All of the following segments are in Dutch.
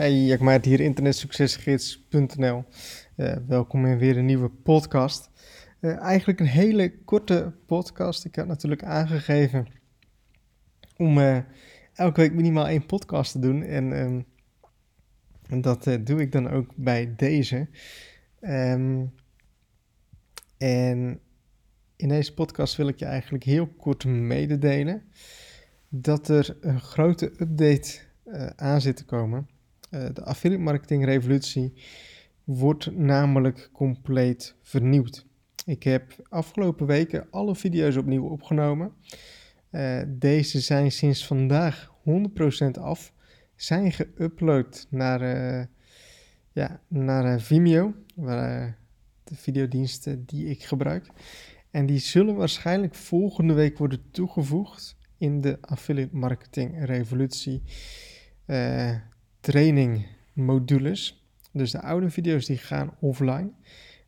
Hey, maak hier internetsuccesgids.nl. Uh, welkom in weer een nieuwe podcast. Uh, eigenlijk een hele korte podcast. Ik had natuurlijk aangegeven om uh, elke week minimaal één podcast te doen. En, en dat doe ik dan ook bij deze. Um, en in deze podcast wil ik je eigenlijk heel kort mededelen dat er een grote update aan zit te komen de affiliate marketing revolutie wordt namelijk compleet vernieuwd. Ik heb afgelopen weken alle video's opnieuw opgenomen. Uh, deze zijn sinds vandaag 100% af. Zijn geüpload naar, uh, ja, naar Vimeo, waar, de videodiensten die ik gebruik. En die zullen waarschijnlijk volgende week worden toegevoegd in de affiliate marketing revolutie training modules. Dus de oude video's die gaan offline.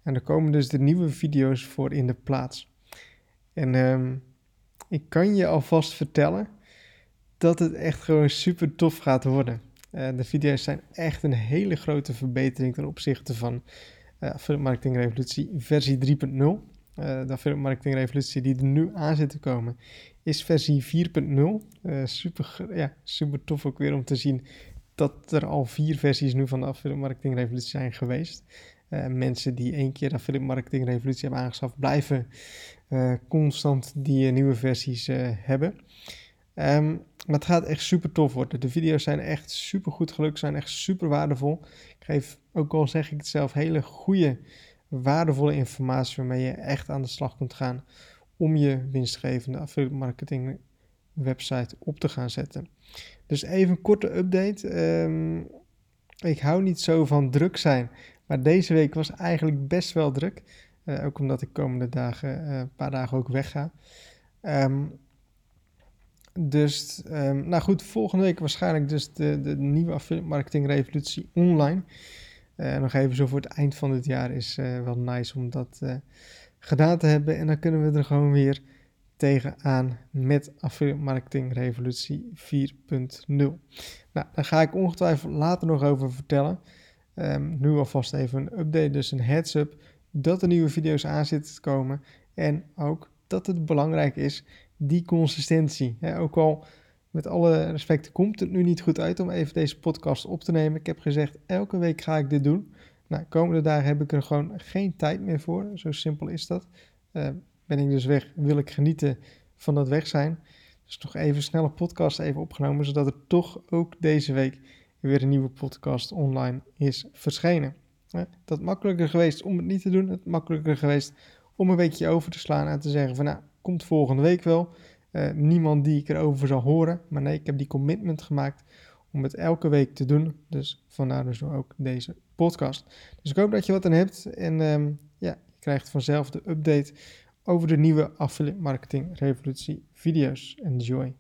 En er komen dus de nieuwe video's voor in de plaats. En um, ik kan je alvast vertellen dat het echt gewoon super tof gaat worden. Uh, de video's zijn echt een hele grote verbetering ten opzichte van uh, Affiliate Marketing Revolutie versie 3.0. Uh, eh, de Marketing Revolutie die er nu aan zit te komen is versie 4.0. Uh, super, ja, super tof ook weer om te zien dat er al vier versies nu van de Affiliate Marketing Revolutie zijn geweest. Uh, mensen die één keer de Affiliate Marketing Revolutie hebben aangeschaft, blijven uh, constant die uh, nieuwe versies hebben. Um, maar het gaat echt super tof worden. De video's zijn echt super goed gelukt, zijn echt super waardevol. Ik geef, ook al zeg ik het zelf, hele goede, waardevolle informatie waarmee je echt aan de slag kunt gaan om je winstgevende affiliate marketing website op te gaan zetten. Dus even een korte update. Um, ik hou niet zo van druk zijn, maar deze week was eigenlijk best wel druk. Uh, ook omdat ik komende dagen, uh, een paar dagen ook wegga. Um, dus, um, nou goed, volgende week waarschijnlijk dus de, de nieuwe affiliate marketing revolutie online. Uh, nog even zo voor het eind van dit jaar is wel nice om dat gedaan te hebben. En dan kunnen we er gewoon weer tegenaan met Affiliate Marketing Revolutie 4.0. Nou, daar ga ik ongetwijfeld later nog over vertellen. Um, nu alvast even een update, dus een heads-up dat er nieuwe video's aan zitten te komen. En ook dat het belangrijk is, die consistentie. ook al met alle respect komt het nu niet goed uit om even deze podcast op te nemen. Ik heb gezegd, elke week ga ik dit doen. Nou, komende dagen heb ik er gewoon geen tijd meer voor. Zo simpel is dat. Uh, ben ik dus weg, wil ik genieten van dat weg zijn. Dus toch even snelle podcast even opgenomen, zodat er toch ook deze week weer een nieuwe podcast online is verschenen. Dat makkelijker geweest om het niet te doen, het makkelijker geweest om een weekje over te slaan en te zeggen van nou, komt volgende week wel. Uh, niemand die ik erover zal horen, maar nee, ik heb die commitment gemaakt om het elke week te doen. Dus vandaar dus ook deze podcast. Dus ik hoop dat je wat aan hebt en um, ja, je krijgt vanzelf de update over de nieuwe affiliate marketing revolutie video's. Enjoy!